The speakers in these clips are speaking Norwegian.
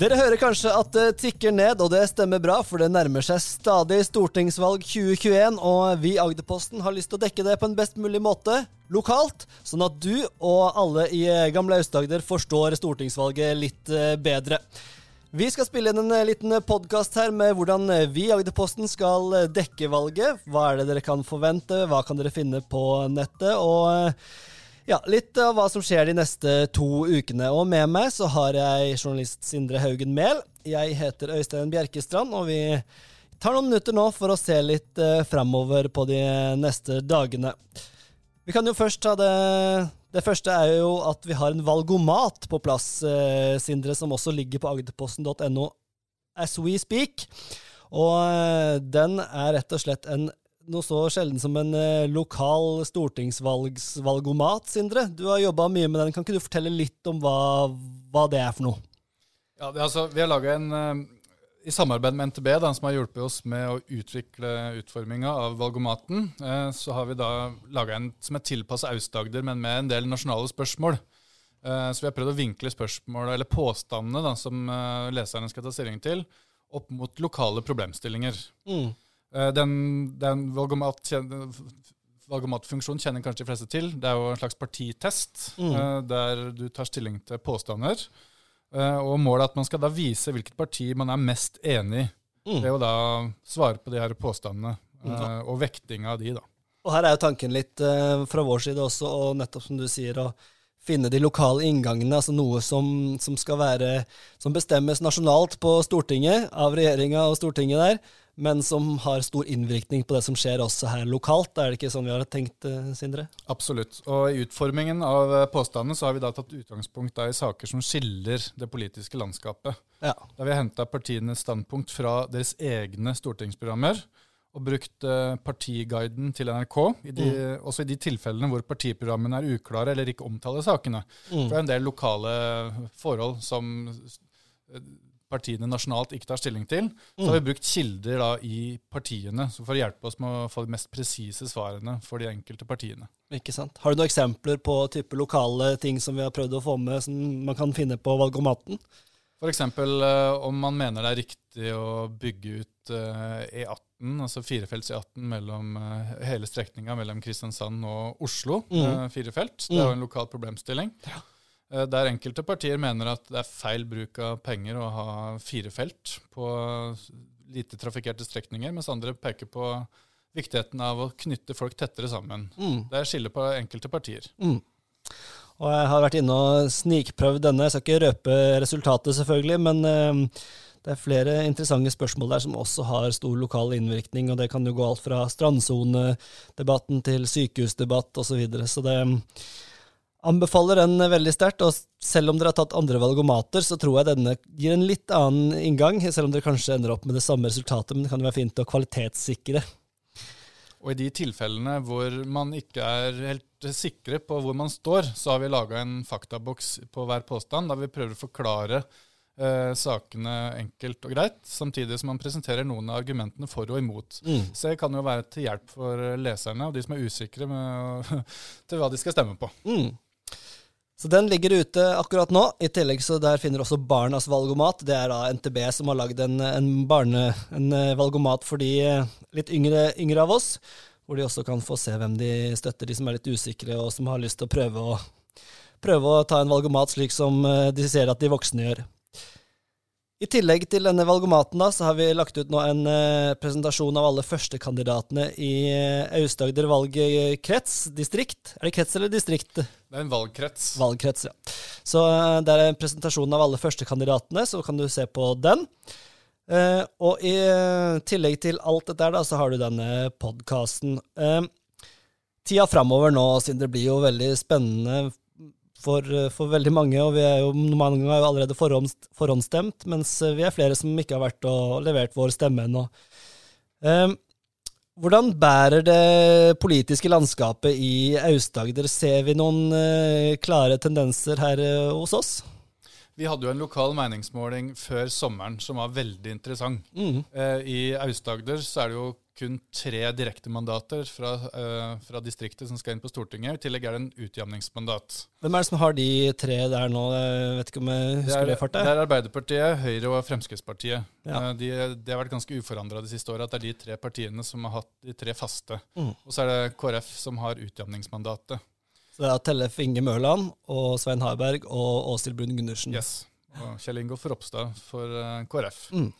Dere hører kanskje at det tikker ned, og det stemmer bra, for det nærmer seg stadig stortingsvalg 2021, og vi i Agderposten har lyst til å dekke det på en best mulig måte lokalt, sånn at du og alle i Gamle Aust-Agder forstår stortingsvalget litt eh, bedre. Vi skal spille inn en eh, liten podkast her med hvordan vi i Agderposten skal eh, dekke valget. Hva er det dere kan forvente, hva kan dere finne på nettet? og... Ja, litt av hva som skjer de neste to ukene. Og med meg så har jeg journalist Sindre Haugen Mehl. Jeg heter Øystein Bjerkestrand, og vi tar noen minutter nå for å se litt uh, framover på de neste dagene. Vi kan jo først ta det Det første er jo at vi har en valgomat på plass, uh, Sindre, som også ligger på agderposten.no as we speak. Og uh, den er rett og slett en noe så sjelden som en eh, lokal stortingsvalgomat, Sindre. Du har jobba mye med den. Kan ikke du fortelle litt om hva, hva det er for noe? Ja, det, altså, Vi har laga en eh, i samarbeid med NTB, da, som har hjulpet oss med å utvikle utforminga av valgomaten, eh, så har vi da laga en som er tilpassa Aust-Agder, men med en del nasjonale spørsmål. Eh, så vi har prøvd å vinkle spørsmål, eller påstandene da, som leserne skal ta stilling til, opp mot lokale problemstillinger. Mm. Eh, den, den valgomat, valgomatfunksjonen kjenner kanskje de fleste til. Det er jo en slags partitest mm. Eh, der du tar stilling til påstander. Eh, og målet er at man skal da vise hvilket parti man er mest enig i. Mm. er å da svare på de her påstandene, mm. og vektinga av de, da. Og her er jo tanken litt fra vår side også, og nettopp som du sier, å finne de lokale inngangene, altså noe som, som skal være Som bestemmes nasjonalt på Stortinget, av regjeringa og Stortinget der men som har stor innvirkning på det som skjer også her lokalt. Er det ikke sånn vi har tenkt, eh, Sindre? Absolutt. Og i utformingen av eh, påstandene så har vi da tatt utgangspunkt i saker som skiller det politiske landskapet. Ja. Da vi har henta partienes standpunkt fra deres egne stortingsprogrammer og brukt uh, partiguiden til NRK, i de, mm. også i de tilfellene hvor partiprogrammene er uklare eller ikke omtaler sakene. Mm. For det er en del lokale forhold som partiene nasjonalt ikke tar stilling til, så har vi mm. brukt kilder da i partiene for å hjelpe oss med å få de mest presise svarene for de enkelte partiene. Ikke sant. Har du noen eksempler på type lokale ting som vi har prøvd å få med, som man kan finne på valgomaten? F.eks. Uh, om man mener det er riktig å bygge ut uh, E18, altså firefelts E18 mellom uh, hele strekninga mellom Kristiansand og Oslo. Mm. Firefelt. Det er jo mm. en lokal problemstilling. Ja. Eh, der enkelte partier mener at det er feil bruk av penger å ha fire felt på lite trafikkerte strekninger, mens andre peker på viktigheten av å knytte folk tettere sammen. Mm. Det er skille på enkelte partier. Mm. Og jeg har vært inne og snikprøvd denne. Jeg skal ikke røpe resultatet, selvfølgelig, men uh, det er flere interessante spørsmål der som også har stor lokal innvirkning. og Det kan jo gå alt fra strandsonedebatten til sykehusdebatt osv. Så, videre. så det Anbefaler den veldig sterkt, og selv om dere har tatt andre valgomater, så tror jeg denne gir en litt annen inngang, selv om dere kanskje ender opp med det samme resultatet, men det kan jo være fint å kvalitetssikre. Og i de tilfellene hvor man ikke er helt sikre på hvor man står, så har vi laga en faktaboks på hver påstand, der vi prøver å forklare eh, sakene enkelt og greit, samtidig som man presenterer noen av argumentene for og imot. Mm. Så det kan jo være til hjelp for leserne og de som er usikre med, til hva de skal stemme på. Mm. Så den ligger ute akkurat nå. I tillegg så der finner også Barnas valgomat. Det er da NTB som har lagd en, en, barne, en eh, valgomat for de eh, litt yngre, yngre, av oss. Hvor de også kan få se hvem de støtter, de som er litt usikre og som har lyst til å prøve å, prøve å ta en valgomat slik som eh, de ser at de voksne gjør. I tillegg til denne valgomaten da, så har vi lagt ut nå en uh, presentasjon av alle førstekandidatene i uh, Aust-Agder valgkrets, distrikt. Er det krets eller distrikt? Det er en valgkrets. Valgkrets, ja. Så uh, det er en presentasjon av alle førstekandidatene, så kan du se på den. Og i tillegg til alt dette da, så har du denne podkasten. tida framover nå, siden det blir jo veldig spennende for, eh, for, veldig mange, og vi er jo mange ganger allerede forhånd, forhåndsstemt, mens eh, vi er flere som ikke har vært og levert vår stemme ennå. Um, hvordan bærer det politiske landskapet i Aust-Agder? Ser vi noen uh, klare tendenser her uh, hos oss? Vi hadde jo en lokal meningsmåling før sommeren som var veldig interessant. Mm. Uh, I Aust-Agder så er det jo kun tre direktemandater fra, uh, fra distriktet som skal inn på Stortinget. I tillegg er det en utjamningsmandat. Hvem er det som har de tre der nå? Jeg vet ikke om jeg husker det, i farta? Det er Arbeiderpartiet, Høyre og Fremskrittspartiet. Ja. Uh, de, de, har vært ganske uforandra de siste åra. Det er de tre partiene som har hatt de tre faste. Mm. Og så er det KrF som har utjamningsmandatet. Så det er Tellef Inge Mørland og Svein Harberg og Åshild Brun Gundersen. Yes. Og Kjell Ingolf Ropstad for uh, KrF. Mm.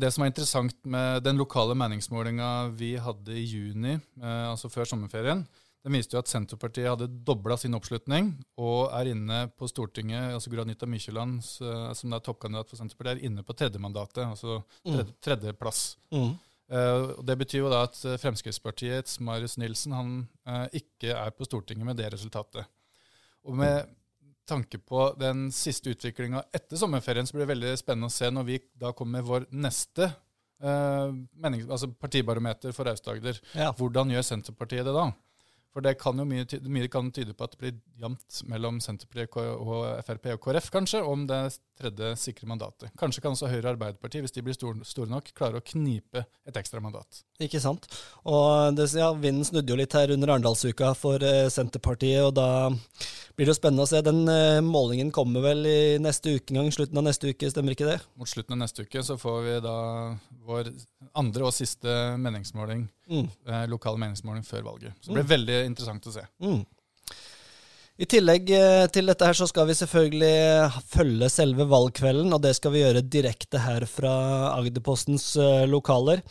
Det som er interessant med den lokale meningsmålinga vi hadde i juni, eh, altså før sommerferien, den viste jo at Senterpartiet hadde dobla sin oppslutning og er inne på Stortinget. altså Granita Mykjeland, eh, som er toppkandidat for Senterpartiet, er inne på tredjemandatet, altså tredje, mm. tredjeplass. Mm. Uh, det betyr jo da at Fremskrittspartiets Marius Nilsen han uh, ikke er på Stortinget med det resultatet. Og med tanke på den siste utviklinga etter sommerferien, så blir det veldig spennende å se når vi da kommer med vår neste eh, menings, altså partibarometer for Aust-Agder. Ja. Hvordan gjør Senterpartiet det da? For det kan jo mye, mye kan tyde på at det blir jevnt mellom Senterpartiet og Frp og KrF, kanskje, om det tredje sikre mandatet. Kanskje kan også Høyre og Arbeiderpartiet, hvis de blir store, store nok, klare å knipe et ekstra mandat. Ikke sant. Og det, ja, Vinden snudde jo litt her under Arendalsuka for eh, Senterpartiet, og da blir det jo spennende å se. Den eh, målingen kommer vel i neste uke engang, slutten av neste uke, stemmer ikke det? Mot slutten av neste uke så får vi da vår andre og siste meningsmåling, mm. eh, lokale meningsmåling før valget. Så det blir mm. veldig interessant å se. Mm. I tillegg eh, til dette her så skal vi selvfølgelig følge selve valgkvelden, og det skal vi gjøre direkte her fra Agderpostens eh, lokaler.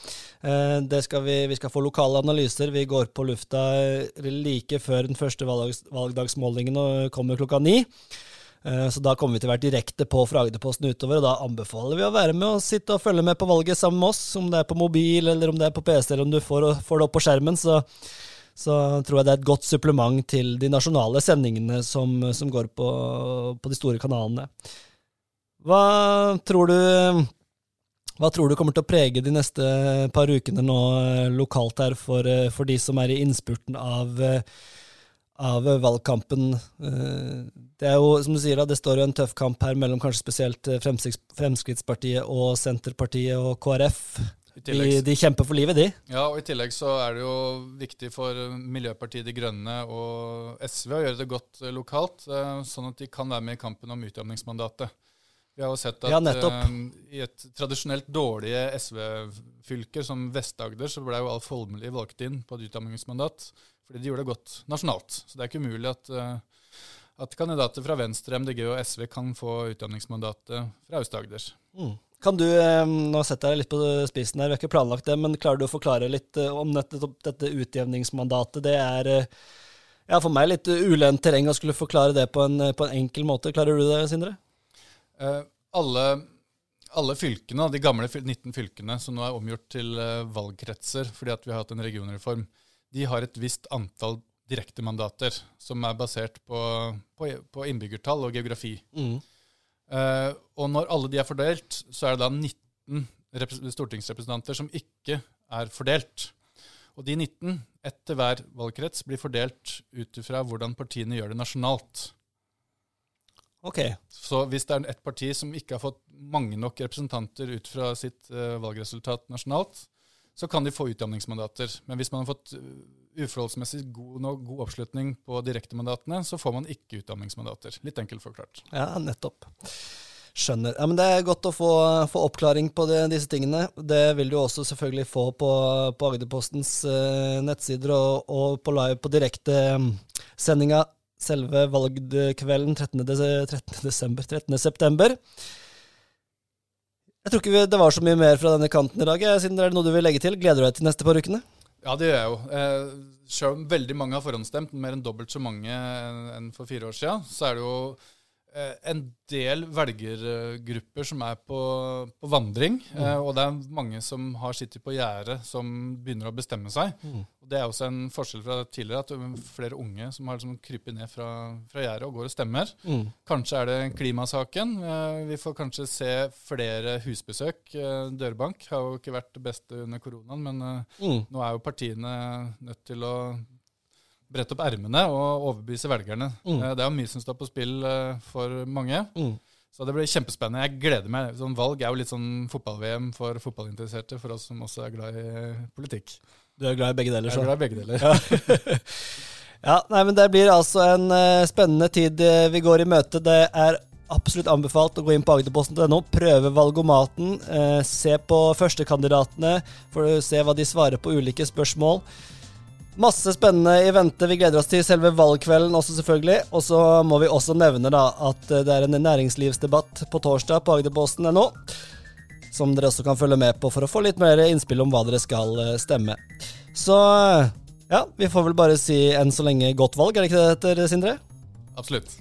Det skal vi, vi skal få lokale analyser. Vi går på lufta like før den første valgdagsmålingen og kommer klokka ni. Så da kommer vi til å være direkte på fra Agderposten utover, og da anbefaler vi å være med og sitte og følge med på valget sammen med oss, om det er på mobil eller om det er på PC eller om du får, får det opp på skjermen. så så tror jeg det er et godt supplement til de nasjonale sendingene som, som går på, på, de store kanalene. Hva tror du hva tror du kommer til å prege de neste par ukene nå eh, lokalt her for, eh, for de som er i innspurten av, eh, av, valgkampen? Det er jo, som du sier, det står jo en tøff kamp her mellom kanskje spesielt Fremskrittspartiet og Senterpartiet og KrF. De, de, kjemper for livet, de. Ja, og i tillegg så er det jo viktig for Miljøpartiet De Grønne og SV å gjøre det godt eh, lokalt, eh, sånn at de kan være med i kampen om utjamningsmandatet. Vi har jo sett at ja, uh, i et tradisjonelt dårlige SV-fylke som Vest-Agder, så ble jo Alf Holmelid valgt inn på et utdanningsmandat fordi de gjorde det godt nasjonalt. Så det er ikke umulig at, uh, at kandidater fra Venstre, MDG og SV kan få utdanningsmandatet fra Aust-Agder. Mm. Kan du, eh, Nå setter jeg deg litt på spissen her, vi har ikke planlagt det, men klarer du å forklare litt eh, om dette, dette utjevningsmandatet? Det er eh, ja, for meg litt ulendt terreng å skulle forklare det på en, på en, enkel måte. Klarer du det, Sindre? Uh, alle, alle, fylkene, de gamle 19 fylkene som nå er omgjort til valgkretser fordi at vi har hatt en regionreform, de har et visst antall direktemandater som er basert på, på, på innbyggertall og geografi. Mm. Uh, og når alle de er fordelt, så er det da 19 stortingsrepresentanter som ikke er fordelt. Og de 19, etter hver valgkrets, blir fordelt ut ifra hvordan partiene gjør det nasjonalt. Ok. Så hvis det er et parti som ikke har fått mange nok representanter ut fra sitt uh, valgresultat nasjonalt, så kan de få utjamningsmandater. Men hvis man har fått uh, uforholdsmessig god, god oppslutning på direktemandatene, så får man ikke utdanningsmandater. Litt enkelt forklart. Ja, nettopp. Skjønner. Ja, men Det er godt å få, få oppklaring på det, disse tingene. Det vil du også selvfølgelig få på, på Agderpostens uh, nettsider og, og, på live på direktesendinga um, selve valgkvelden 13. 13. Desember, 13. september. Jeg tror ikke det var så mye mer fra denne kanten i dag. Siden det er noe du vil legge til. Gleder du deg til neste par ukene? Ja, det gjør jeg jo. Eh, selv om veldig mange har forhåndsstemt, mer enn dobbelt så mange enn for fire år siden, så er det jo en del velgergrupper som er på, på vandring. Mm. Eh, og det er mange som har sittet på gjerdet, som begynner å bestemme seg. Mm. Og Det er også en forskjell fra tidligere, at flere unge som har liksom krypet ned fra, fra gjerdet og går og stemmer. Mm. Kanskje er det klimasaken. Eh, vi får kanskje se flere husbesøk. Eh, dørbank har jo ikke vært det beste under koronaen, men eh, mm. nå er jo partiene nødt til å brette opp ermene og overbevise velgerne. Mm. Eh, det er mye som står på spill eh, for mange. Mm. Så det blir kjempespennende. Jeg gleder meg. Sånn Valg er jo litt sånn fotball-VM for fotballinteresserte, for oss som også er glad i politikk. Du er glad i begge deler, Jeg er glad i begge deler. Ja. ja, nei, men Det blir altså en eh, spennende tid eh, vi går i møte. Det er absolutt anbefalt å gå inn på agderposten.no, prøve valgomaten, eh, se på førstekandidatene for å se hva de svarer på ulike spørsmål. Masse spennende i vente. Vi gleder oss til selve valgkvelden også, selvfølgelig. Og så må vi også nevne da at eh, det er en næringslivsdebatt på torsdag på agderposten.no. Som dere også kan følge med på for å få litt mer innspill om hva dere skal eh, stemme. Så ja, vi får vel bare si enn så lenge godt valg, er det ikke det det heter, Sindre? Absolutt.